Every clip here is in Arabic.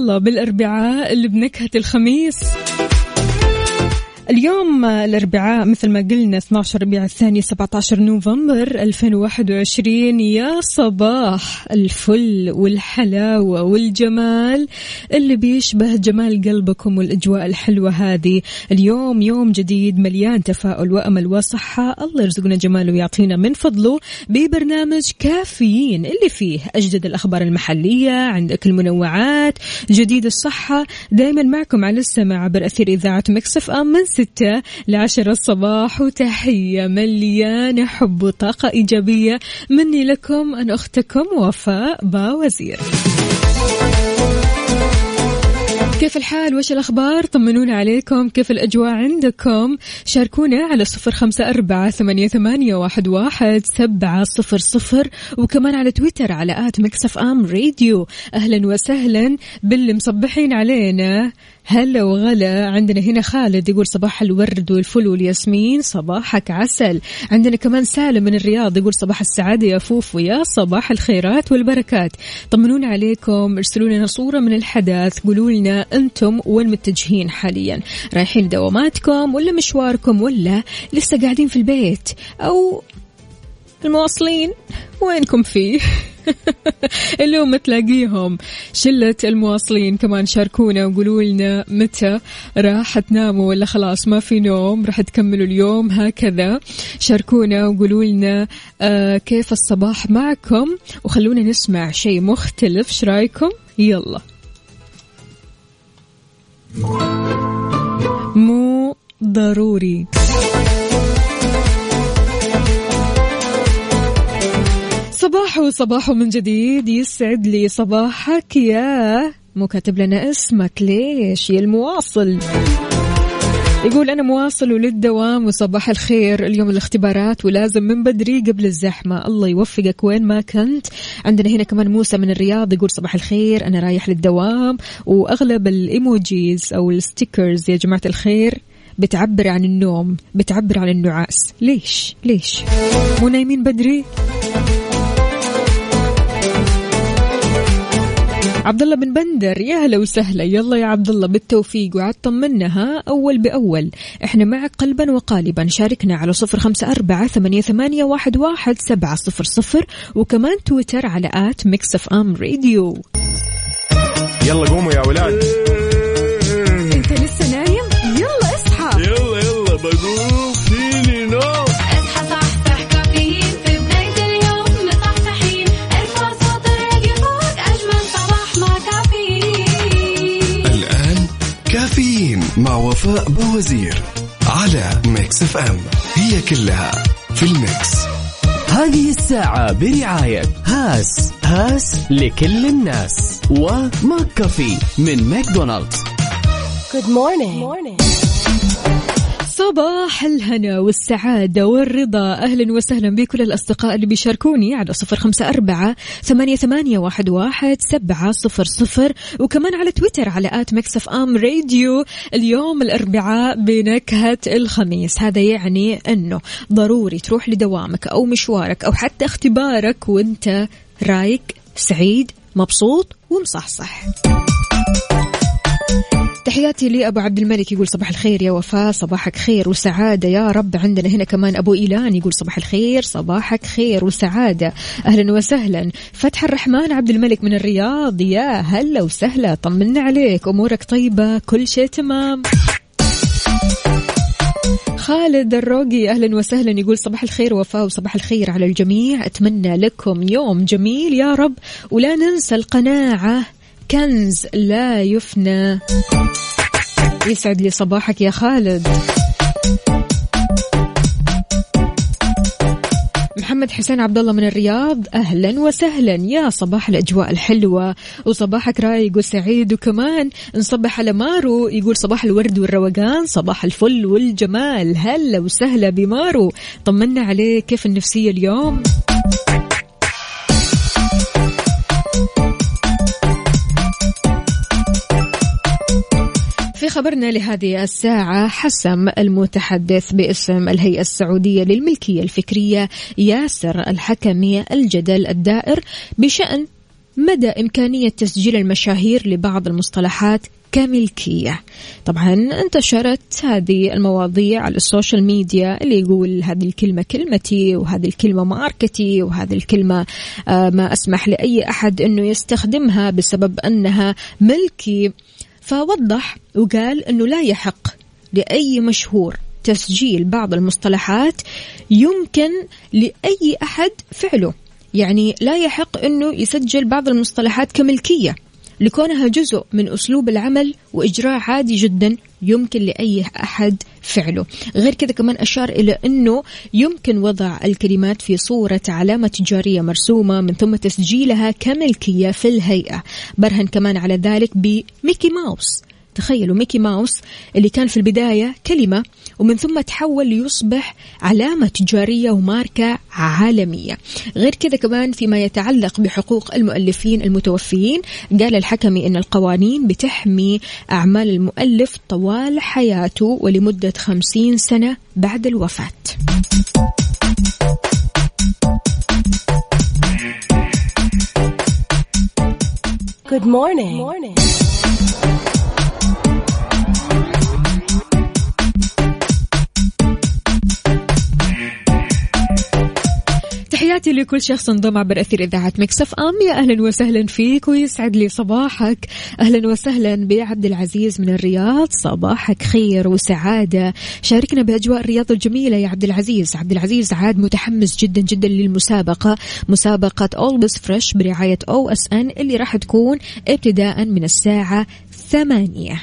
الله بالأربعاء اللي بنكهة الخميس. اليوم الأربعاء مثل ما قلنا 12 ربيع الثاني 17 نوفمبر 2021 يا صباح الفل والحلاوة والجمال اللي بيشبه جمال قلبكم والأجواء الحلوة هذه. اليوم يوم جديد مليان تفاؤل وأمل وصحة. الله يرزقنا جماله ويعطينا من فضله ببرنامج كافيين اللي فيه أجدد الأخبار المحلية عندك المنوعات جديد الصحة. دائما معكم على السماع عبر أثير إذاعة مكسف آم من 6 ل 10 الصباح. وتحيه مليانه حب وطاقه إيجابية. مني لكم أنا أختكم وفاء باوزير كيف الحال؟ وش الأخبار؟ طمنونا عليكم. كيف الأجواء عندكم؟ شاركونا على صفر خمسة أربعة ثمانية, ثمانية واحد, واحد سبعة صفر صفر. وكمان على تويتر على at Mix FM Radio. أهلا وسهلا باللي مصبحين علينا. هلا وغلا. عندنا هنا خالد يقول صباح الورد والفل والياسمين صباحك عسل. عندنا كمان سالم من الرياض يقول صباح السعادة يا فوفو يا صباح الخيرات والبركات. طمنونا عليكم ارسلوا لنا صورة من الحدث قولوا لنا أنتم وين متجهين حاليا؟ رايحين دواماتكم ولا مشواركم ولا لسه قاعدين في البيت؟ أو المواصلين؟ وينكم فيه؟ اليوم تلاقيهم. شلة المواصلين كمان شاركونا وقولوا لنا متى راح تناموا ولا خلاص ما في نوم راح تكملوا اليوم هكذا. شاركونا وقولوا لنا آه كيف الصباح معكم؟ وخلونا نسمع شيء مختلف. إيش رأيكم؟ يلا. مو ضروري. صباح صباح من جديد. يسعد لي صباحك يا مو كاتب لنا اسمك. ليش؟ يا المواصل. يقول أنا مواصل وللدوام وصباح الخير. اليوم الاختبارات ولازم من بدري قبل الزحمة. الله يوفقك وين ما كنت. عندنا هنا كمان موسى من الرياض يقول صباح الخير. أنا رايح للدوام وأغلب الإيموجيز أو الستيكرز يا جماعة الخير بتعبر عن النوم بتعبر عن النعاس. ليش؟ ليش؟ مو نايمين بدري؟ عبد الله بن بندر يا هلا وسهلا. يلا يا عبد الله بالتوفيق وعد طمنها أول بأول. إحنا معك قلبا وقالبا. شاركنا على صفر خمسة أربعة ثمانية, ثمانية واحد, واحد سبعة صفر صفر وكمان تويتر على at Mix FM Radio. يلا قوموا يا ولاد. مع وفاء بوزير على Mix FM. هي كلها في ال mix. هذه الساعة برعاية هاس هاس لكل الناس و McCafé من ماكدونالدز. صباح الهنا والسعادة والرضا. أهلا وسهلا بكل الأصدقاء اللي بيشاركوني على صفر خمسة أربعة ثمانية, ثمانية واحد, واحد سبعة صفر صفر. وكمان على تويتر على at Mix FM Radio اليوم الأربعاء بنكهة الخميس. هذا يعني أنه ضروري تروح لدوامك أو مشوارك أو حتى اختبارك وإنت رايق سعيد مبسوط ومصحصح. تحياتي لأبو عبد الملك يقول صباح الخير يا وفاء صباحك خير وسعادة يا رب عندنا هنا كمان أبو إيلان يقول صباح الخير صباحك خير وسعادة. أهلا وسهلا. فتح الرحمن عبد الملك من الرياض يا هلا وسهلا طمنا عليك أمورك طيبة كل شيء تمام. خالد الروقي أهلا وسهلا يقول صباح الخير وفاء وصباح الخير على الجميع. أتمنى لكم يوم جميل يا رب ولا ننسى القناعة. كنز لا يفنى. يسعد لي صباحك يا خالد. محمد حسين عبد الله من الرياض أهلا وسهلا. يا صباح الأجواء الحلوة. وصباحك رايق وسعيد وكمان. نصبح على مارو يقول صباح الورد والروقان صباح الفل والجمال. هلا وسهلا بمارو. طمنا عليه كيف النفسية اليوم؟ خبرنا لهذه الساعة حسم المتحدث باسم الهيئة السعودية للملكية الفكرية ياسر الحكمي الجدل الدائر بشأن مدى إمكانية تسجيل المشاهير لبعض المصطلحات كملكية. طبعا انتشرت هذه المواضيع على ال social media اللي يقول هذه الكلمة كلمتي وهذه الكلمة ماركتي وهذه الكلمة آه، ما أسمح لأي أحد أنه يستخدمها بسبب أنها ملكي. فوضح وقال أنه لا يحق لأي مشهور تسجيل بعض المصطلحات يمكن لأي أحد فعله. يعني لا يحق أنه يسجل بعض المصطلحات كملكية. لكونها جزء من أسلوب العمل وإجراء عادي جدا يمكن لأي أحد فعله. غير كذا كمان أشار إلى أنه يمكن وضع الكلمات في صورة علامة تجارية مرسومة من ثم تسجيلها كملكية في الهيئة. برهن كمان على ذلك بميكي ماوس. تخيلوا ميكي ماوس اللي كان في البداية كلمة ومن ثم تحول ليصبح علامة تجارية وماركة عالمية غير كذا كمان فيما يتعلق بحقوق المؤلفين المتوفيين قال الحكمي أن القوانين بتحمي أعمال المؤلف طوال حياته ولمدة خمسين سنة بعد الوفاة Good morning. morning. تحياتي لكل شخص انضم عبر أثير إذاعة Mix FM. يا أهلا وسهلا فيك ويسعد لي صباحك. أهلا وسهلا بعبد العزيز من الرياض. صباحك خير وسعادة. شاركنا بأجواء الرياض الجميلة يا عبد العزيز. عبد العزيز عاد متحمس جدا جدا للمسابقة. مسابقة Always Fresh برعاية OSN اللي راح تكون ابتداء من الساعة ثمانية.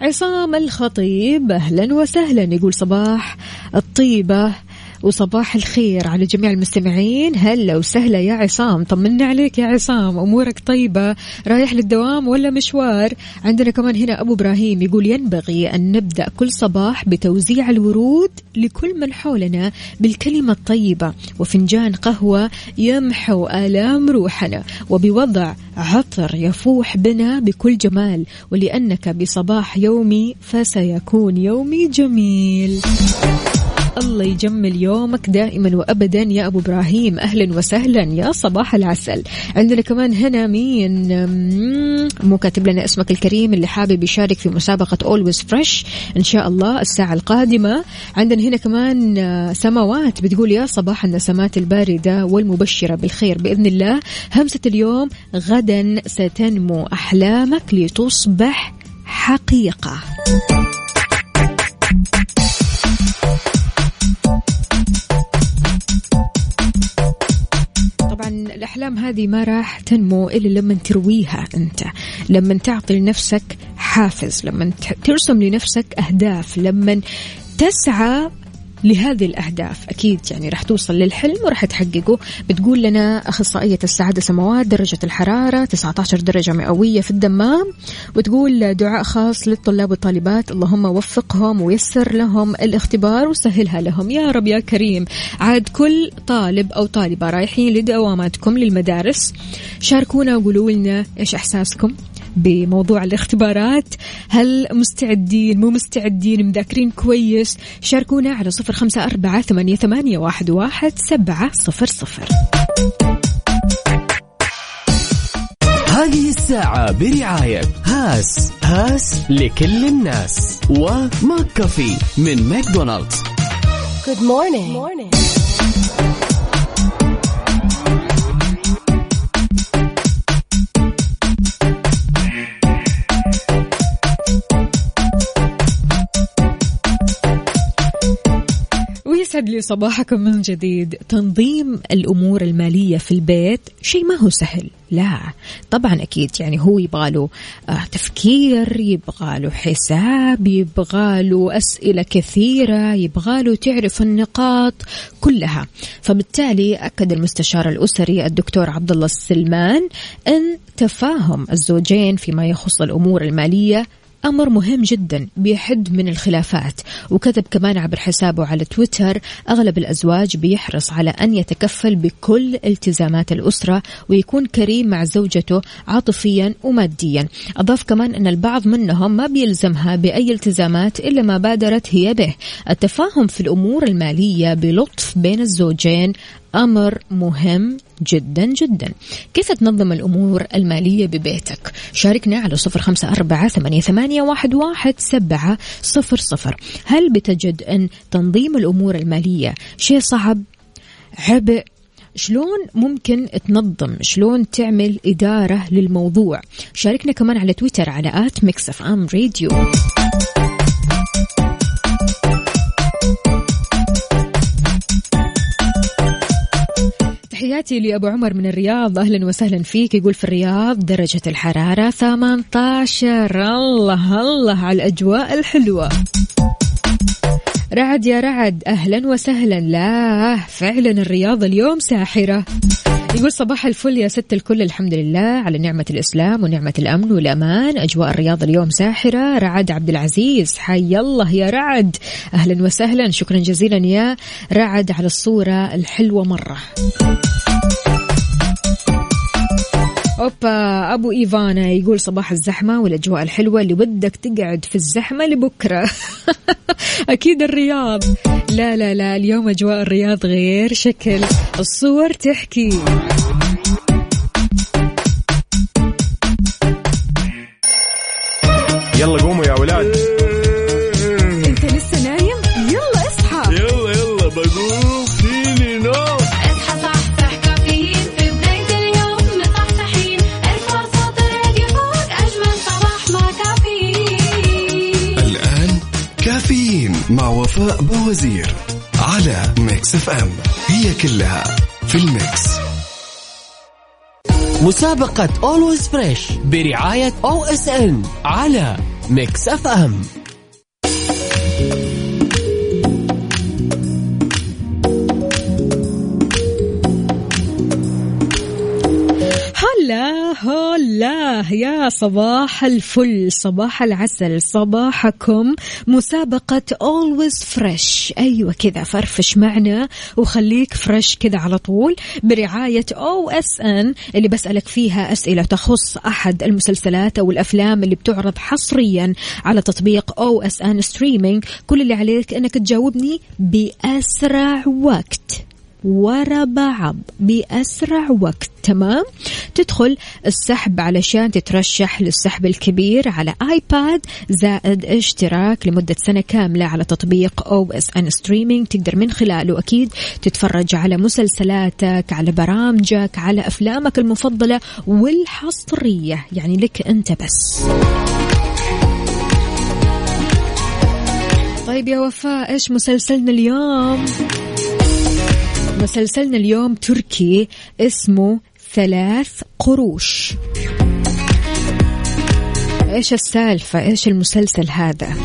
عصام الخطيب أهلا وسهلا. يقول صباح. الطيبة وصباح الخير على جميع المستمعين. هلا وسهلا يا عصام. طمنا عليك يا عصام. أمورك طيبة؟ رايح للدوام ولا مشوار؟ عندنا كمان هنا أبو إبراهيم يقول ينبغي أن نبدأ كل صباح بتوزيع الورود لكل من حولنا بالكلمة الطيبة. وفنجان قهوة يمحو آلام روحنا. وبوضع عطر يفوح بنا بكل جمال. ولأنك بصباح يومي فسيكون يومي جميل. الله يجمل يومك دائما وابدا يا أبو إبراهيم. أهلا وسهلا يا صباح العسل. عندنا كمان هنا مين؟ مو كاتب لنا اسمك الكريم اللي حابب يشارك في مسابقة Always Fresh إن شاء الله الساعة القادمة. عندنا هنا كمان آه، سماوات. بتقول يا صباح النسمات الباردة والمبشرة بالخير بإذن الله. همسة اليوم غدا ستنمو أحلامك لتصبح حقيقة. طبعا الأحلام هذه ما راح تنمو إلا لما ترويها أنت لما تعطي لنفسك حافز لما ترسم لنفسك أهداف لما تسعى لهذه الأهداف. أكيد يعني راح توصل للحلم وراح تحققه. بتقول لنا أخصائية السعادة سماوات درجة الحرارة 19 درجة مئوية في الدمام. وتقول دعاء خاص للطلاب والطالبات. اللهم وفقهم ويسر لهم الاختبار وسهلها لهم. يا رب يا كريم. عاد كل طالب أو طالبة رايحين لدواماتكم للمدارس. شاركونا وقولوا لنا إيش إحساسكم. بموضوع الاختبارات. هل مستعدين مو مستعدين مذاكرين كويس؟ شاركونا على صفر خمسة أربعة ثمانية, ثمانية واحد, واحد سبعة صفر صفر. هذه الساعة برعاية هاس هاس لكل الناس. و McCafé من ماكدونالدز. Good morning. morning. يسعد لي صباحكم من جديد. تنظيم الأمور المالية في البيت شيء ما هو سهل. لا طبعا أكيد يعني هو يبغاله آه تفكير يبغاله حساب يبغاله أسئلة كثيرة يبغاله تعرف النقاط كلها. فبالتالي أكد المستشار الأسري الدكتور عبد الله السلمان أن تفاهم الزوجين فيما يخص الأمور المالية أمر مهم جدا بيحد من الخلافات وكتب كمان عبر حسابه على تويتر أغلب الأزواج بيحرص على أن يتكفل بكل التزامات الأسرة ويكون كريم مع زوجته عاطفيا وماديا. أضاف كمان أن البعض منهم ما بيلزمها بأي التزامات إلا ما بادرت هي به. التفاهم في الأمور المالية بلطف بين الزوجين أمر مهم جدا جدا. كيف تنظم الأمور المالية ببيتك؟ شاركنا على صفر خمسة أربعة ثمانية, ثمانية واحد, واحد سبعة صفر صفر. هل بتجد أن تنظيم الأمور المالية شيء صعب؟ عبء؟ شلون ممكن تنظم؟ شلون تعمل إدارة للموضوع؟ شاركنا كمان على تويتر على at Mix FM Radio. تحياتي لأبو عمر من الرياض. أهلا وسهلا فيك. يقول في الرياض درجة الحرارة 18 الله الله على الأجواء الحلوة. رعد يا رعد. أهلا وسهلا. لا فعلا الرياض اليوم ساحرة. يقول صباح الفل يا ست الكل الحمد لله على نعمة الإسلام ونعمة الأمن والأمان. أجواء الرياض اليوم ساحرة. رعد عبد العزيز حي الله يا رعد. أهلا وسهلا شكرا جزيلا يا رعد على الصورة الحلوة مرة. أوبا أبو إيفانا يقول صباح الزحمة والأجواء الحلوة اللي ودك تقعد في الزحمة لبكرة. أكيد الرياض. لا لا لا اليوم أجواء الرياض غير شكل. الصور تحكي. يلا قوموا. بوزير على Mix FM. هي كلها في ال mix. مسابقة Always Fresh برعاية OSN على Mix FM. هلا يا صباح الفل صباح العسل صباحكم. مسابقة Always Fresh. أيوة كذا فرفش معنا وخليك فريش كذا على طول برعاية OSN اللي بسألك فيها أسئلة تخص أحد المسلسلات أو الأفلام اللي بتعرض حصريا على تطبيق OSN Streaming. كل اللي عليك أنك تجاوبني بأسرع وقت. ورا بعض بأسرع وقت تمام؟ تدخل السحب علشان تترشح للسحب الكبير على آيباد زائد اشتراك لمدة سنة كاملة على تطبيق OSN Streaming. تقدر من خلاله أكيد تتفرج على مسلسلاتك على برامجك على أفلامك المفضلة والحصرية يعني لك أنت بس. طيب يا وفاء إيش مسلسلنا اليوم؟ مسلسلنا اليوم تركي اسمه ثلاث قروش. إيش السالفة؟ إيش المسلسل هذا؟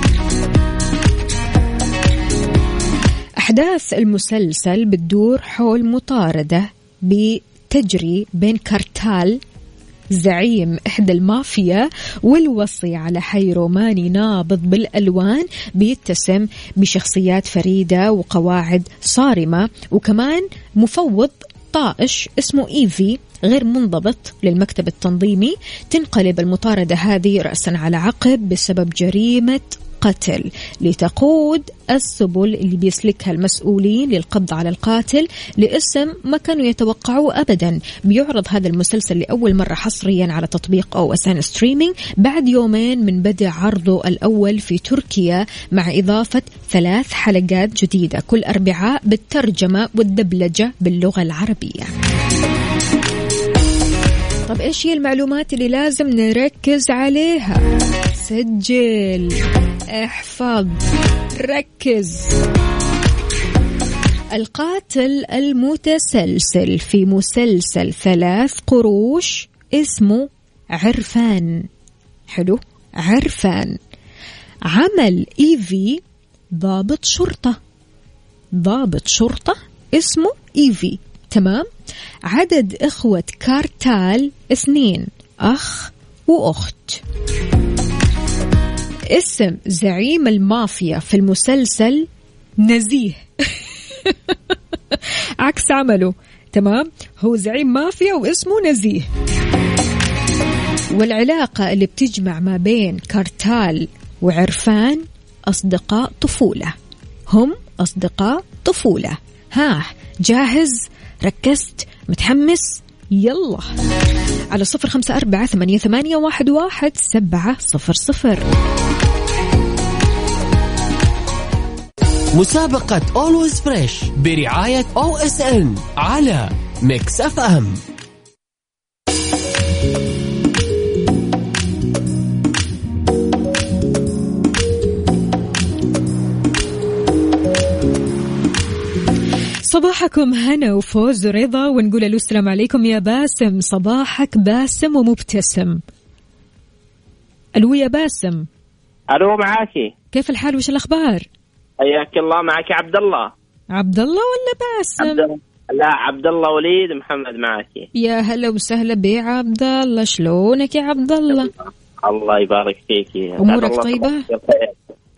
أحداث المسلسل بتدور حول مطاردة بتجري بين كارتال زعيم إحدى المافيا والوصي على حي روماني نابض بالألوان بيتسم بشخصيات فريدة وقواعد صارمة وكمان مفوض طائش اسمه إيفي غير منضبط للمكتب التنظيمي. تنقلب المطاردة هذه رأسا على عقب بسبب جريمة قتل لتقود السبل اللي بيسلكها المسؤولين للقبض على القاتل لاسم ما كانوا يتوقعوه ابدا. بيعرض هذا المسلسل لأول مرة حصريا على تطبيق OSN Streaming بعد يومين من بدء عرضه الأول في تركيا مع إضافة ثلاث حلقات جديدة. كل اربعاء بالترجمة والدبلجة باللغة العربية. طب إيش هي المعلومات اللي لازم نركز عليها؟ سجل. احفظ. ركز. القاتل المتسلسل في مسلسل ثلاث قروش اسمه عرفان. حلو. عرفان. عمل إيفي ضابط شرطة. ضابط شرطة اسمه إيفي. تمام؟ عدد إخوة كارتال اثنين أخ وأخت. اسم زعيم المافيا في المسلسل نزيه. عكس عمله. تمام؟ هو زعيم مافيا واسمه نزيه. والعلاقة اللي بتجمع ما بين كارتال وعرفان أصدقاء طفولة. هم أصدقاء طفولة. ها جاهز؟ ركزت؟ متحمس؟ يلا. على صفر خمسة أربعة ثمانية, ثمانية واحد, واحد سبعة صفر صفر. مسابقة Always Fresh برعاية OSN على Mix FM صباحكم هنا وفوز ورضا ونقول له السلام عليكم يا باسم. صباحك باسم ومبتسم. ألو يا باسم. ألو معاكي؟ كيف الحال؟ وش الأخبار؟ حياك الله معك عبد الله عبد الله ولا عبد باسم؟ الله لا عبد الله وليد محمد معاكي يا هلا وسهلا بعبد الله شلونك يا عبد الله الله يبارك طيبة؟ صباحك بالخير.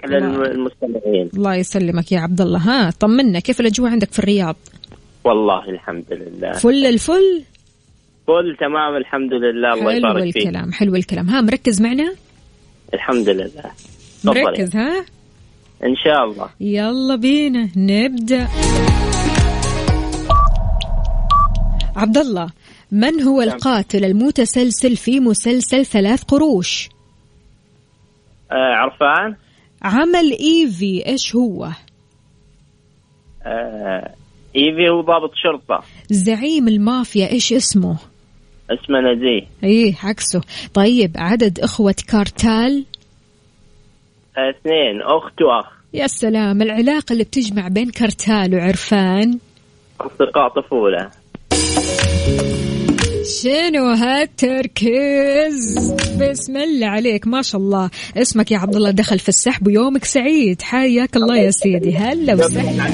كل الله. المستمعين. الله يسلمك يا عبد الله ها طمنا كيف الأجواء عندك في الرياض؟ والله الحمد لله. فل الفل؟ كل تمام الحمد لله. الله حلو يبارك فيك. الكلام حلو الكلام. ها مركز معنا؟ الحمد لله. مركز ها؟ إن شاء الله. يلا بينا نبدأ. عبد الله من هو نعم. القاتل المتسلسل في مسلسل ثلاث قروش؟ آه عرفان. عمل إيفي إيش هو؟ آه إيفي هو ضابط شرطة. زعيم المافيا إيش اسمه؟ اسمه نزيه. إيه عكسه. طيب عدد إخوة كارتال؟ اثنين أخت وأخ. يا سلام العلاقة اللي بتجمع بين كارتال وعرفان. أصدقاء طفولة. شنو هالتركيز؟ بسم الله عليك ما شاء الله. اسمك يا عبد الله دخل في السحب ويومك سعيد. حياك الله يا سيدي. هلا وسهلا.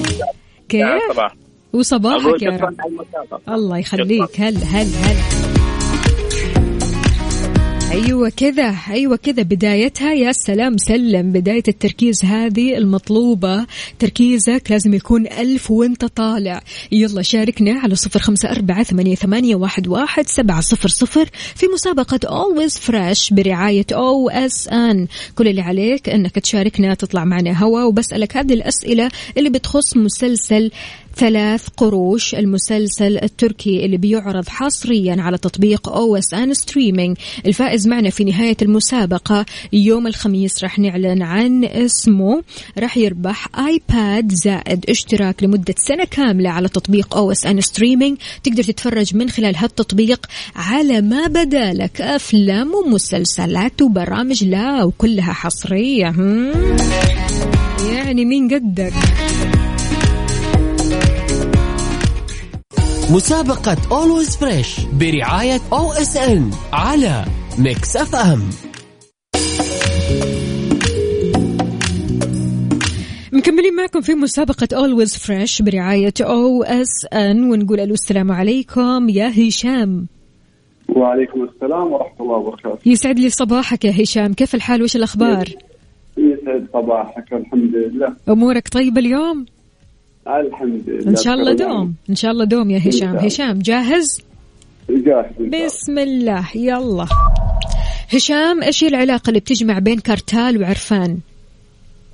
كيف؟ وصباحك يا رب. الله يخليك. هلا هلا هلا. أيوه كذا أيوه كذا. بدايتها يا سلام سلم. بداية التركيز هذه المطلوبة. تركيزك لازم يكون ألف وانت طالع. يلا شاركنا على صفر خمسة أربعة ثمانية, ثمانية واحد, واحد سبعة صفر صفر في مسابقة Always Fresh برعاية OSN كل اللي عليك إنك تشاركنا تطلع معنا هوا. وبسألك هذه الأسئلة اللي بتخص مسلسل ثلاث قروش المسلسل التركي اللي بيعرض حصريا على تطبيق OSN Streaming. الفائز معنا في نهاية المسابقة يوم الخميس راح نعلن عن اسمه. راح يربح آيباد زائد اشتراك لمدة سنة كاملة على تطبيق OSN Streaming. تقدر تتفرج من خلال هالتطبيق على ما بدالك. أفلام ومسلسلات وبرامج. لا وكلها حصرية. هم؟ يعني مين قدك؟ مسابقة Always Fresh برعاية OSN على Mix FM مكملين معكم في مسابقة Always Fresh برعاية أو اس ان ونقول ألو السلام عليكم. يا هشام. وعليكم السلام ورحمة الله وبركاته. يسعد لي صباحك يا هشام. كيف الحال؟ وش الأخبار؟ يسعد صباحك الحمد لله. أمورك طيبة اليوم؟ الحمد لله إن شاء الله دوم. إن شاء الله دوم يا هشام. هشام جاهز؟ جاهز. بسم الله. يلا. هشام إيش هي العلاقة اللي بتجمع بين كارتال وعرفان؟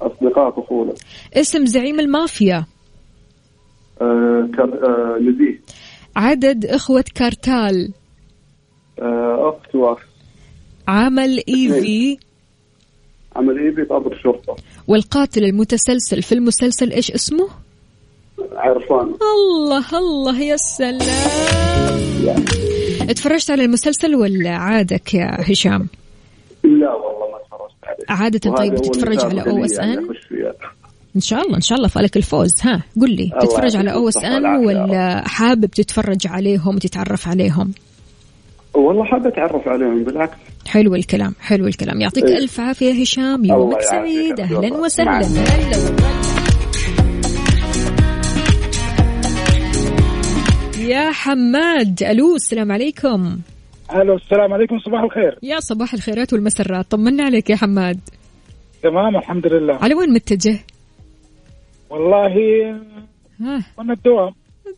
أصدقاء طفولة. اسم زعيم المافيا. آه كر... آه نزيه عدد إخوة كارتال. آه أخت وأخ عمل إيفي. عمل إيفي ضابط شرطة. والقاتل المتسلسل في المسلسل إيش اسمه؟ عرفان. الله الله يا سلام. اتفرجت على المسلسل ولا عادك يا هشام؟ لا والله ما اتفرجت عليه. عادة طيب تتفرج على OS يعني N فيها. إن شاء الله إن شاء الله فالك الفوز. ها قل لي تتفرج على أو إس إن ولا حابب تتفرج عليهم وتتعرف عليهم؟ والله حاب أتعرف عليهم بالعكس. حلو الكلام حلو الكلام. يعطيك إيه. ألف عافية هشام يومك سعيد. والله. وسهلا. هلا يا حماد. ألو السلام عليكم. ألو السلام عليكم. صباح الخير. يا صباح الخيرات والمسرات. طمنا عليك يا حماد. تمام الحمد لله. على وين متجه؟ والله وأنا الدوام.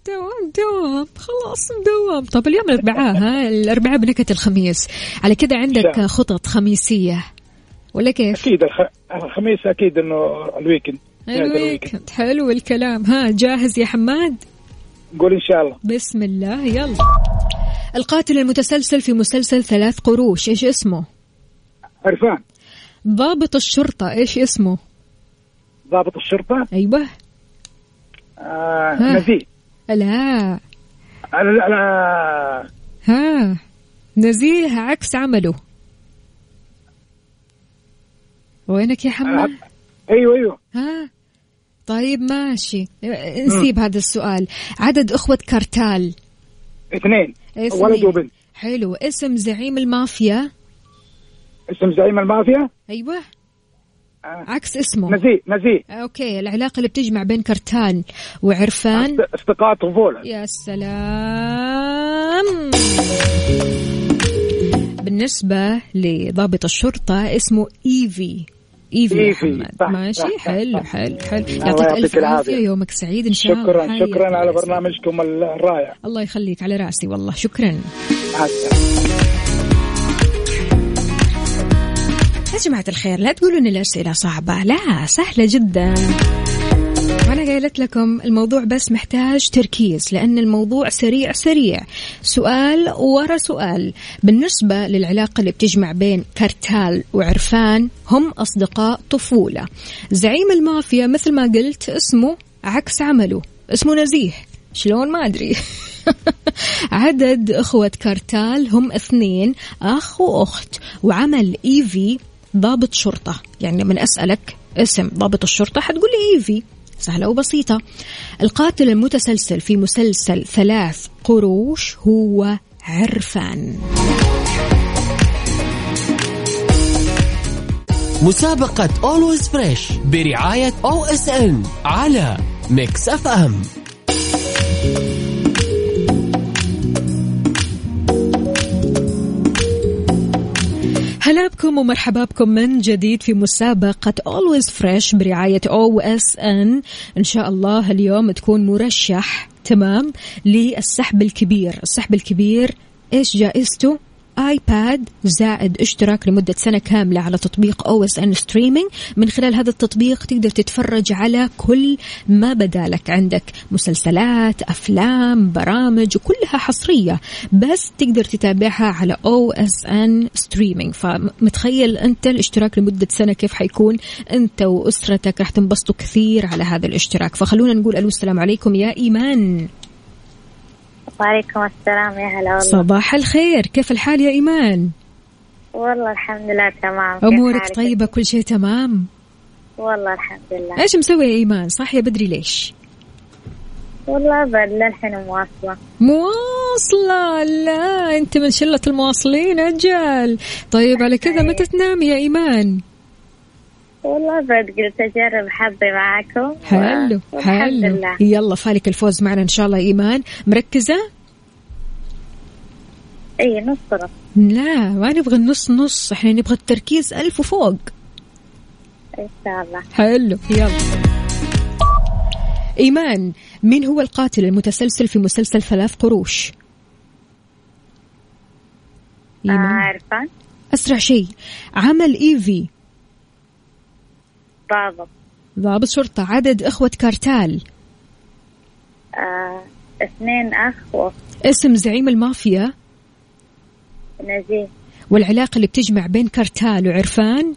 دوام دوام. خلاص دوام. طب اليوم الأربعاء ها؟ الأربعاء بنكهة الخميس. على كذا عندك شاء. خطط خميسية. ولا كيف؟ أكيد الخ... الخميس أكيد إنه ال weekend. ال weekend. حلو الكلام. ها جاهز يا حماد؟ قول إن شاء الله. بسم الله يلا. القاتل المتسلسل في مسلسل ثلاث قروش إيش اسمه؟ عرفان. ضابط الشرطة إيش اسمه؟ ضابط الشرطة؟ أيوه. آه. نزيه. لا لا لا. ها. نزيه عكس عمله. وينك يا حماد؟ أيوه أيوه. ها. طيب ماشي. نسيب هذا السؤال. عدد أخوة كارتال؟ اثنين. اثنين. ولد وبنت. حلو. اسم زعيم المافيا؟ اسم زعيم المافيا؟ أيوة. آه. عكس اسمه. نزيه نزيه. Okay العلاقة اللي بتجمع بين كارتال وعرفان. اصدقاء طفولة. يا سلام. بالنسبة لضابط الشرطة اسمه إيفي. إيفي يا إيفي. محمد. صح، ماشي صح، حلو صح. حلو حلو يعطيك عافية العافية. يومك سعيد إن شاء الله. شكرا شكرا على. برنامجكم الرائع. الله يخليك على رأسي والله. شكرا. يا جماعة الخير لا تقولوا إن الأسئلة صعبة. لا سهلة جدا. قايلت لكم الموضوع بس محتاج تركيز لأن الموضوع سريع سريع. سؤال ورا سؤال. بالنسبة للعلاقة اللي بتجمع بين كارتال وعرفان هم أصدقاء طفولة. زعيم المافيا مثل ما قلت اسمه عكس عمله. اسمه نزيه. شلون؟ ما أدري. عدد أخوة كارتال هم اثنين أخ وأخت. وعمل إيفي ضابط شرطة. يعني لما أسألك اسم ضابط الشرطة حتقول لي إيفي. سهلة وبسيطة. القاتل المتسلسل في مسلسل ثلاث قروش هو عرفان. مسابقة Always Fresh برعاية OSN على Mix F M هلا بكم ومرحبا بكم من جديد في مسابقة Always Fresh برعاية OSN إن شاء الله اليوم تكون مرشح تمام للسحب الكبير السحب الكبير إيش جائزته؟ ايباد زائد اشتراك لمدة سنة كاملة على تطبيق OSN Streaming من خلال هذا التطبيق تقدر تتفرج على كل ما بدالك. عندك مسلسلات أفلام برامج وكلها حصرية. بس تقدر تتابعها على OSN streaming فمتخيل أنت الاشتراك لمدة سنة كيف حيكون أنت وأسرتك؟ راح تنبسطوا كثير على هذا الاشتراك. فخلونا نقول ألو السلام عليكم. يا إيمان. وعليكم السلام يا هلا والله. صباح الخير. كيف الحال يا إيمان؟ والله الحمد لله تمام. حالك؟ طيبة؟ كل شيء تمام؟ والله الحمد لله. إيش مسوي يا إيمان؟ صاحية بدري ليش؟ والله أبد للحين مواصلة. مواصلة؟ لا أنت من شلة المواصلين أجل. طيب على كذا متى تنام يا إيمان. والله ابد قلت أجرب حظي معاكم. حلو و- حلو. لله. يلا فالك الفوز معنا إن شاء الله إيمان. مركزة؟ اي نص نص. لا ما نبغى النص نص إحنا نبغى التركيز ألف وفوق. إن شاء الله. حلو يلا. إيمان مين هو القاتل المتسلسل في مسلسل ثلاث قروش؟ إيمان. عارفة. أسرع شيء. عمل إيفي. ضابط ضابط شرطة عدد إخوة كارتال. آه، اثنين واخت اسم زعيم المافيا. نزيه. والعلاقة اللي بتجمع بين كارتال وعرفان.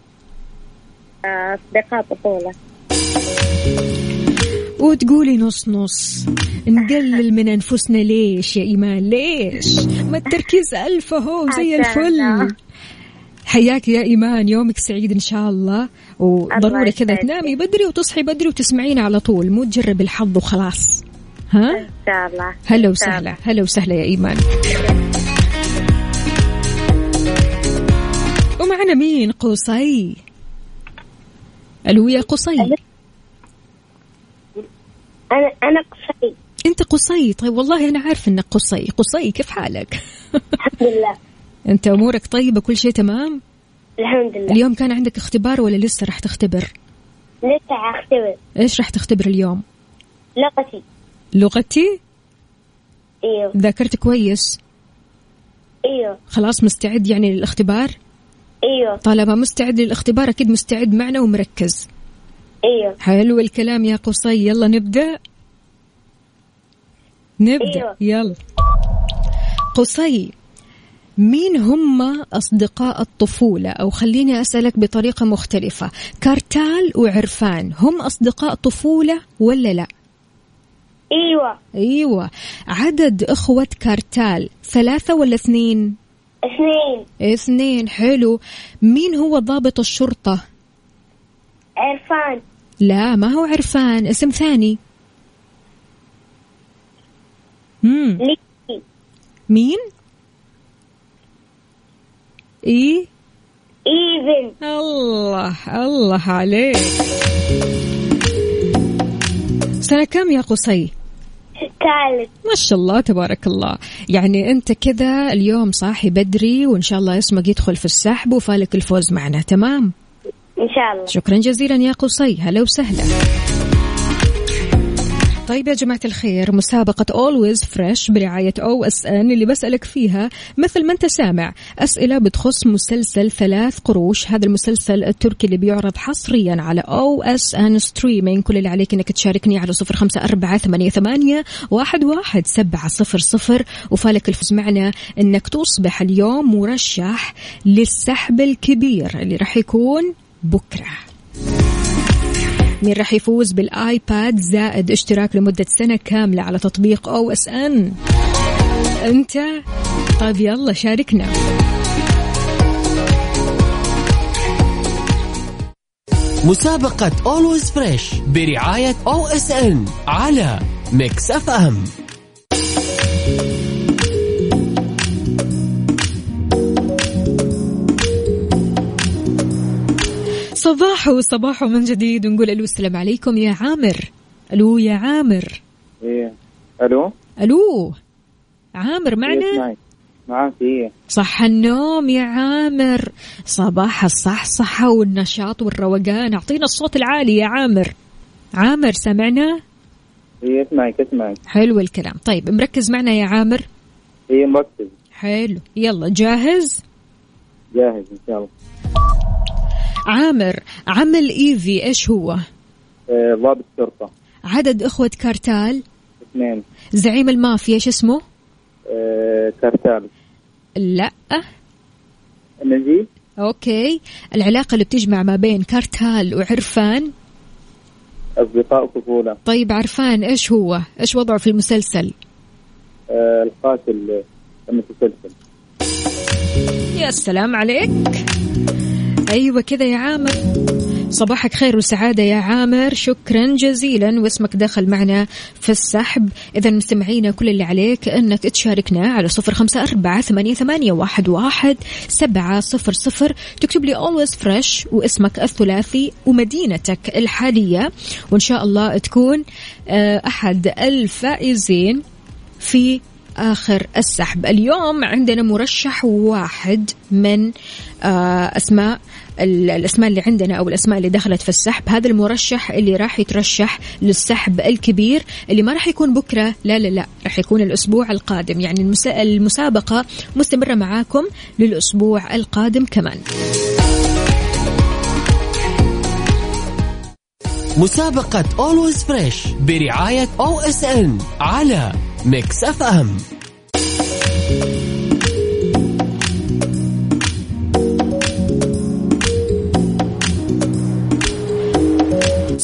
آه، أصدقاء طفولة وتقولي نص نص. نقلل من أنفسنا ليش يا إيمان؟ ليش؟ ما التركيز ألف أهو زي الفل. حياك يا إيمان يومك سعيد إن شاء الله. وضروري كذا. تنامي بدري وتصحي بدري وتسمعينا على طول. مو تجرب الحظ وخلاص. ها؟ إن شاء الله. هلا وسهلا. هلا وسهلا يا إيمان. ومعنا مين؟ قصي. ألو يا قصي. أنا أنا قصي. أنت قصي. طيب والله أنا عارف إنك قصي. قصي كيف حالك؟ الحمد لله. انت امورك طيبة كل شيء تمام؟ الحمد لله. اليوم كان عندك اختبار ولا لسه راح تختبر؟ لسه اختبر. إيش راح تختبر اليوم؟ لغتي. لغتي؟ إيوه. ذاكرت كويس؟ إيوه. خلاص مستعد يعني للاختبار؟ إيوه. طالما مستعد للاختبار أكيد مستعد معنا ومركز. إيوه. حلو الكلام يا قصي. يلا نبدأ؟ نبدأ. أيوة. يلا. قصي مين هم أصدقاء الطفولة؟ أو خليني أسألك بطريقة مختلفة. كارتال وعرفان هم أصدقاء طفولة ولا لا؟ إيوه. أيوة. عدد إخوة كارتال ثلاثة ولا اثنين؟ اثنين. اثنين حلو. مين هو ضابط الشرطة؟ عرفان. لا ما هو عرفان اسم ثاني. مم. ليكي مين؟ إيه إيفن. الله الله عليك. سنة كم يا قصي؟ ثالث. ما شاء الله تبارك الله. يعني أنت كذا اليوم صاحي بدري وإن شاء الله اسمك يدخل في السحب وفالك الفوز معنا تمام؟ إن شاء الله. شكرا جزيلا يا قصي. هلا وسهلا. طيب يا جماعة الخير مسابقة Always Fresh برعاية OSN اللي بسألك فيها مثل ما أنت سامع أسئلة بتخص مسلسل ثلاث قروش. هذا المسلسل التركي اللي بيعرض حصريا على OSN streaming كل اللي عليك أنك تشاركني على صفر خمسة أربعة ثمانية, ثمانية واحد, واحد سبعة صفر صفر. وفالك الفوز معنا أنك تصبح اليوم مرشح للسحب الكبير اللي راح يكون بكرة. مين راح يفوز بال iPad زائد اشتراك لمدة سنة كاملة على تطبيق OSN. أنت؟ طيب يلا شاركنا. مسابقة Always Fresh برعاية OSN على Mix FM. صباح وصباح من جديد. ونقول ألو السلام عليكم يا عامر. ألو يا عامر. إيه. ألو؟ ألو. عامر إيه، معنا اسمعي. معاك إيه؟ صح النوم يا عامر. صباح الصحصحة والنشاط والروقان. أعطينا الصوت العالي يا عامر. عامر سمعنا؟ إيه اسمعك اسمعك. حلو الكلام. طيب مركز معنا يا عامر. إيه مركز. حلو. يلا جاهز؟ جاهز إن شاء الله. عامر عمل ايفي إيش هو؟ آه، ضابط شرطة. عدد إخوة كارتال؟ اثنين. زعيم المافيا إيش اسمه؟ آه، كارتال. لا. نجيب okay. العلاقة اللي بتجمع ما بين كارتال وعرفان؟ أصدقاء طفولة. طيب عرفان إيش هو؟ إيش وضعه في المسلسل؟ آه، القاتل المتسلسل يا سلام عليك. أيوه كذا يا عامر. صباحك خير وسعادة يا عامر. شكرا جزيلا. واسمك دخل معنا في السحب. إذا مستمعينا كل اللي عليك أنك تشاركنا على صفر خمسة أربعة ثمانية, ثمانية واحد, واحد سبعة صفر صفر. تكتب لي always fresh واسمك الثلاثي ومدينتك الحالية. وإن شاء الله تكون آه، أحد الفائزين في آخر السحب. اليوم عندنا مرشح واحد من آه، أسماء ال- الأسماء اللي عندنا أو الأسماء اللي دخلت في السحب. هذا المرشح اللي راح يترشح للسحب الكبير اللي ما راح يكون بكرة. لا لا لا راح يكون الأسبوع القادم. يعني المسا- المسابقة مستمرة معاكم للأسبوع القادم كمان. مسابقة Always Fresh برعاية OSN على Mix FM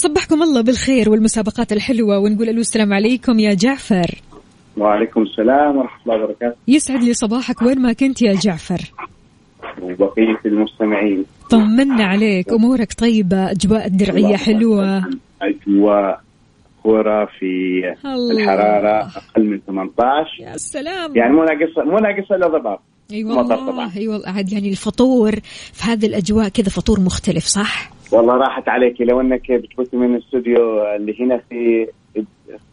صبحكم الله بالخير والمسابقات الحلوة ونقول ألو السلام عليكم يا جعفر. وعليكم السلام ورحمة الله وبركاته. يسعد لي صباحك. وين ما كنت يا جعفر؟ وبقية المستمعين. طمنا عليك. أمورك طيبة. أجواء الدرعية حلوة. أجواء خرافي الله. الحرارة أقل من 18 يا سلام. يعني مو ناقص مو ناقص إلا ضباب. أي مطر والله. أي والله. عاد يعني الفطور في هذه الأجواء كذا فطور مختلف صح؟ والله راحت عليك لو انك بتفوتي من الاستوديو اللي هنا في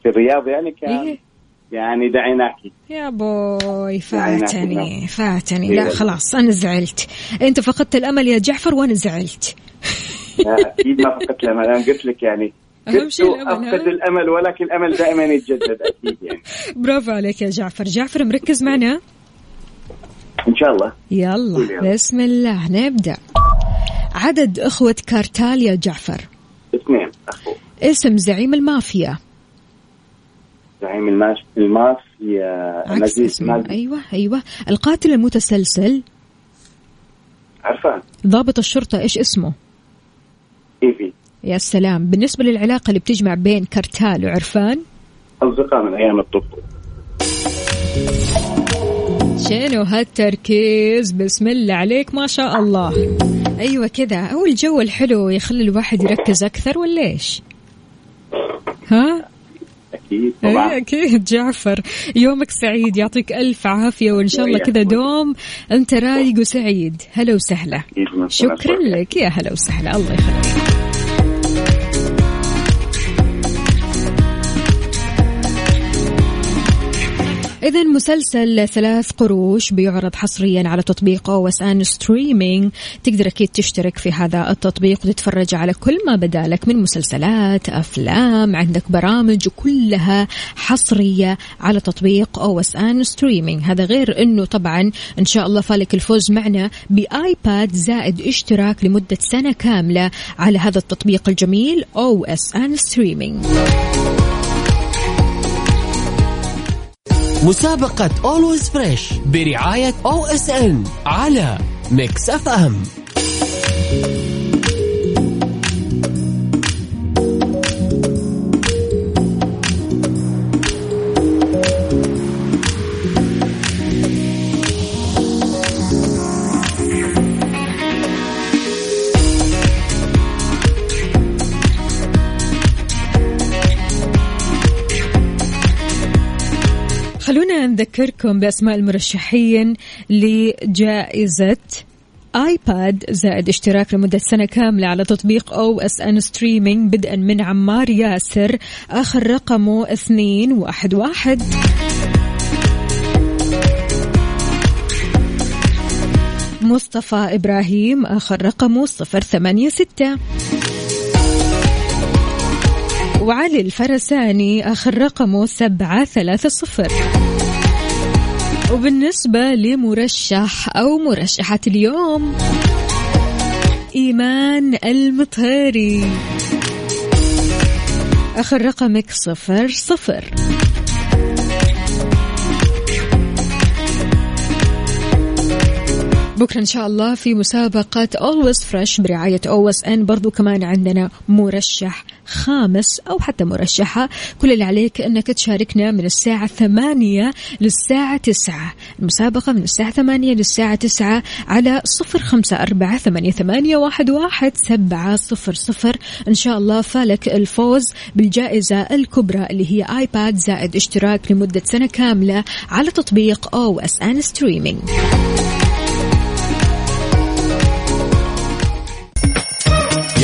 في الرياض يعني كان إيه. يعني دعيناكي. يا بوي نعم. فاتني فاتني. إيه لا والله. خلاص أنا زعلت. أنت فقدت الأمل يا جعفر وأنا زعلت. أكيد ما فقدت الأمل. أنا قلت لك يعني أهم شيء ها؟ أفقد الأمل ولكن الأمل دائما يتجدد أكيد يعني. برافو عليك يا جعفر. جعفر مركز معنا؟ إن شاء الله. يلا. بسم الله. نبدأ. عدد أخوة كارتال يا جعفر. اثنين اخو اسم زعيم المافيا. زعيم الماش المافيا. عكس اسمه. أيوه أيوه. القاتل المتسلسل. عرفان. ضابط الشرطة إيش اسمه؟ إيفي. يا سلام. بالنسبة للعلاقة اللي بتجمع بين كارتال وعرفان؟ أصدقاء من أيام الطفولة. شنو هالتركيز؟ بسم الله عليك ما شاء الله. أيوه كذا هو الجو الحلو يخلي الواحد يركز أكثر ولا إيش ها؟ أكيد طبعا. أكيد. جعفر يومك سعيد يعطيك ألف عافية وإن شاء الله كذا دوم. أنت رايق وسعيد. هلا وسهلا. شكرا. لك. يا هلا وسهلا. الله يخليك. إذا مسلسل ثلاث قروش بيعرض حصريا على تطبيق OSN streaming تقدر أكيد تشترك في هذا التطبيق وتتفرج على كل ما بدالك من مسلسلات أفلام عندك برامج وكلها حصرية على تطبيق OSN streaming هذا غير أنه طبعا إن شاء الله فالك الفوز معنا ب iPad زائد اشتراك لمدة سنة كاملة على هذا التطبيق الجميل OSN streaming مسابقة Always Fresh برعاية OSN على ميكس اف ام نذكركم بأسماء المرشحين لجائزة iPad زائد اشتراك لمدة سنة كاملة على تطبيق OSN streaming بدءا من عمار ياسر آخر رقمه اثنين واحد واحد. مصطفى إبراهيم آخر رقمه صفر ثمانية ستة. وعلي الفرساني آخر رقمه سبعة ثلاثة صفر. وبالنسبة لمرشح أو مرشحة اليوم إيمان المطهري. آخر رقمك صفر صفر. بكرة إن شاء الله في مسابقة Always Fresh برعاية OSN برضو كمان عندنا مرشح خامس أو حتى مرشحة. كل اللي عليك أنك تشاركنا من الساعة ثمانية للساعة تسعة. المسابقة من الساعة ثمانية للساعة تسعة على صفر خمسة أربعة ثمانية, واحد, واحد سبعة صفر صفر. إن شاء الله فالك الفوز بالجائزة الكبرى اللي هي iPad زائد اشتراك لمدة سنة كاملة على تطبيق OSN streaming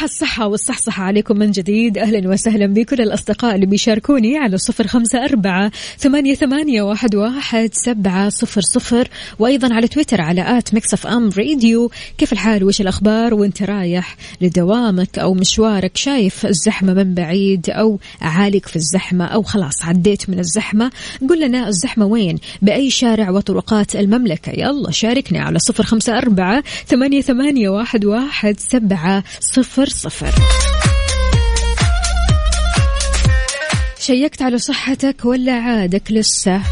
صباح الصحة والصحصحة عليكم من جديد. أهلا وسهلا بكل الأصدقاء اللي بيشاركوني على صفر خمسة أربعة ثمانية, ثمانية واحد, واحد سبعة صفر صفر. وأيضا على تويتر على at Mix FM Radio. كيف الحال؟ وش الأخبار؟ وأنت رايح لدوامك أو مشوارك؟ شايف الزحمة من بعيد أو عالق في الزحمة أو خلاص عديت من الزحمة؟ قل لنا الزحمة وين؟ بأي شارع وطرقات المملكة. يلا شاركنا على صفر خمسة أربعة ثمانية, ثمانية واحد, واحد سبعة صفر صفر. شيكت على صحتك ولا عادك لسه؟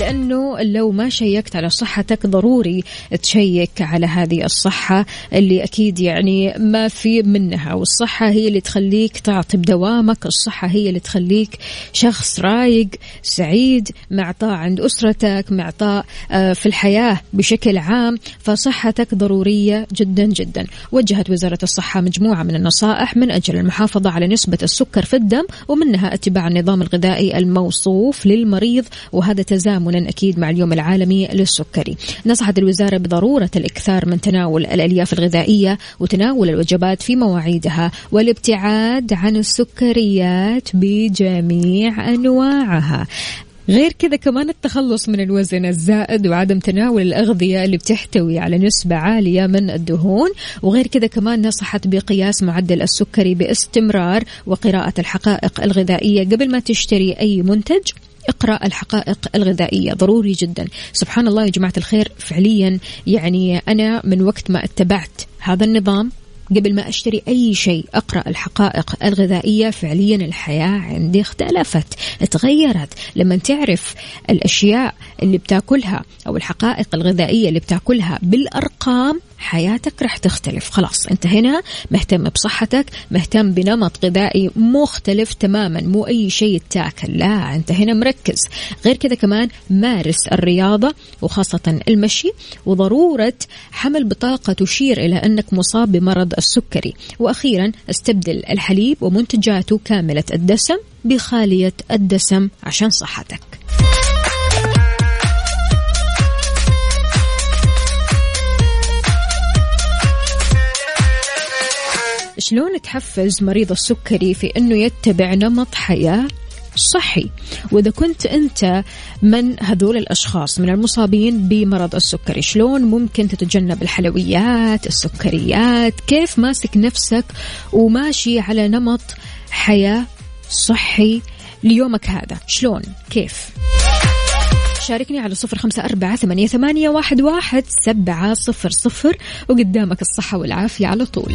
لأنه لو ما شيكت على صحتك ضروري تشيك على هذه الصحة اللي أكيد يعني ما في منها. والصحة هي اللي تخليك تعطي بدوامك الصحة هي اللي تخليك شخص رايق سعيد معطاء عند أسرتك معطاء آه، في الحياة بشكل عام. فصحتك ضرورية جدا جدا. وجهت وزارة الصحة مجموعة من النصائح من أجل المحافظة على نسبة السكر في الدم ومنها اتباع النظام الغذائي الموصوف للمريض وهذا تزامنا أكيد مع اليوم العالمي للسكري. نصحت الوزارة بضرورة الإكثار من تناول الألياف الغذائية وتناول الوجبات في مواعيدها والابتعاد عن السكريات بجميع أنواعها. غير كذا كمان التخلص من الوزن الزائد وعدم تناول الأغذية اللي بتحتوي على نسبة عالية من الدهون. وغير كذا كمان نصحت بقياس معدل السكري باستمرار وقراءة الحقائق الغذائية قبل ما تشتري أي منتج. إقرأ الحقائق الغذائية. ضروري جدا. سبحان الله يا جماعة الخير فعليا يعني أنا من وقت ما اتبعت هذا النظام قبل ما أشتري أي شيء أقرأ الحقائق الغذائية فعليا الحياة عندي اختلفت تغيرت. لما تعرف الأشياء اللي بتاكلها أو الحقائق الغذائية اللي بتاكلها بالأرقام حياتك راح تختلف. خلاص انت هنا مهتم بصحتك مهتم بنمط غذائي مختلف تماما مو أي شيء تاكل. لا انت هنا مركز. غير كذا كمان مارس الرياضة وخاصة المشي وضرورة حمل بطاقة تشير إلى أنك مصاب بمرض السكري. وأخيرا استبدل الحليب ومنتجاته كاملة الدسم بخالية الدسم عشان صحتك. شلون تحفز مريض السكري في إنه يتبع نمط حياة صحي؟ وإذا كنت أنت من هذول الأشخاص من المصابين بمرض السكري شلون ممكن تتجنب الحلويات السكريات؟ كيف ماسك نفسك وماشي على نمط حياة صحي ليومك هذا؟ شلون؟ كيف؟ شاركني على صفر خمسة أربعة ثمانية, ثمانية واحد, واحد سبعة صفر صفر وقدامك الصحة والعافية على طول.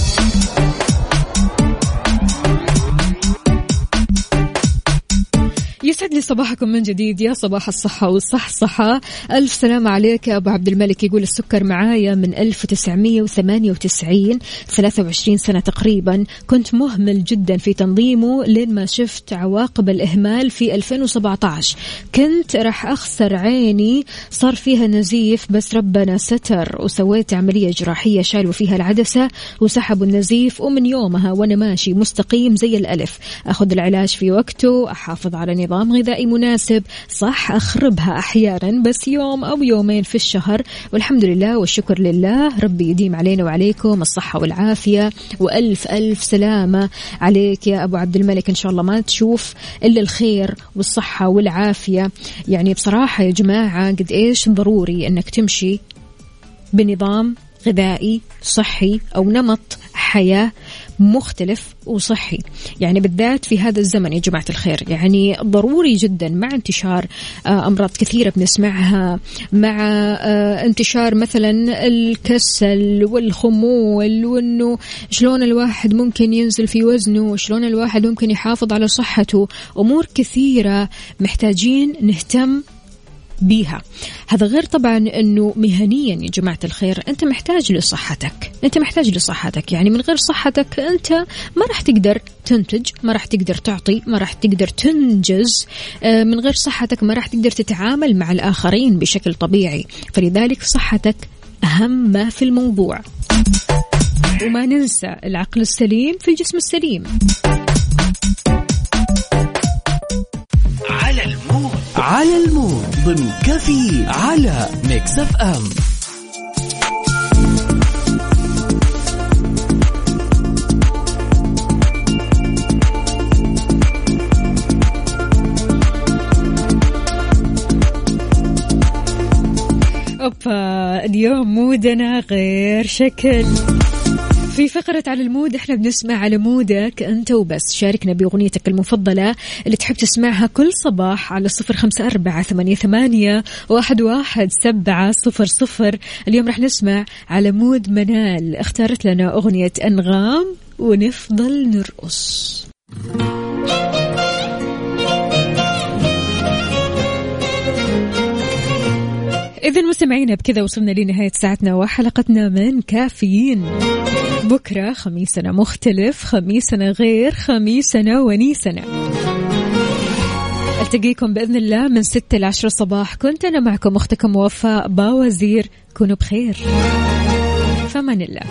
يسعد لي صباحكم من جديد. يا صباح الصحة والصحصحة ألف سلام عليك يا أبو عبد الملك. يقول السكر معايا من 1998 23 سنة تقريبا. كنت مهمل جدا في تنظيمه لين ما شفت عواقب الإهمال في 2017 كنت راح أخسر عيني. صار فيها نزيف بس ربنا ستر وسويت عملية جراحية شالوا فيها العدسة وسحبوا النزيف. ومن يومها وأنا ماشي مستقيم زي الألف. أخذ العلاج في وقته أحافظ على نظام غذائي مناسب صح أخربها أحيانا بس يوم أو يومين في الشهر. والحمد لله والشكر لله ربي يديم علينا وعليكم الصحة والعافية. وألف ألف سلامة عليك يا أبو عبد الملك. إن شاء الله ما تشوف إلا الخير والصحة والعافية. يعني بصراحة يا جماعة قد إيش ضروري أنك تمشي بنظام غذائي صحي أو نمط حياة مختلف وصحي. يعني بالذات في هذا الزمن يا جماعة الخير. يعني ضروري جدا مع انتشار آه، أمراض كثيرة بنسمعها مع آه، انتشار مثلا الكسل والخمول وإنه شلون الواحد ممكن ينزل في وزنه وشلون الواحد ممكن يحافظ على صحته. أمور كثيرة محتاجين نهتم بيها. هذا غير طبعا إنه مهنيا يا جماعة الخير أنت محتاج لصحتك. أنت محتاج لصحتك. يعني من غير صحتك أنت ما راح تقدر تنتج ما راح تقدر تعطي ما راح تقدر تنجز. آه، من غير صحتك ما راح تقدر تتعامل مع الآخرين بشكل طبيعي. فلذلك صحتك أهم ما في الموضوع. وما ننسى العقل السليم في الجسم السليم. على المود. على المود. ضمن كفي على ميكس اف ام أوبا اليوم مودنا غير شكل. في فقرة على المود إحنا بنسمع على مودك أنت وبس. شاركنا بأغنيتك المفضلة اللي تحب تسمعها كل صباح على صفر خمسة أربعة ثمانية, ثمانية واحد, واحد سبعة صفر صفر. اليوم رح نسمع على مود منال. اختارت لنا أغنية أنغام ونفضل نرقص. إذا مستمعينا بكذا وصلنا لنهاية ساعتنا وحلقتنا من كافيين. بكرة خميسنا مختلف خميسنا غير خميسنا ونيسنا. ألتقيكم بإذن الله من ستة لعشرة صباح. كنت أنا معكم أختكم وفاء باوزير. كونوا بخير. فمن الله.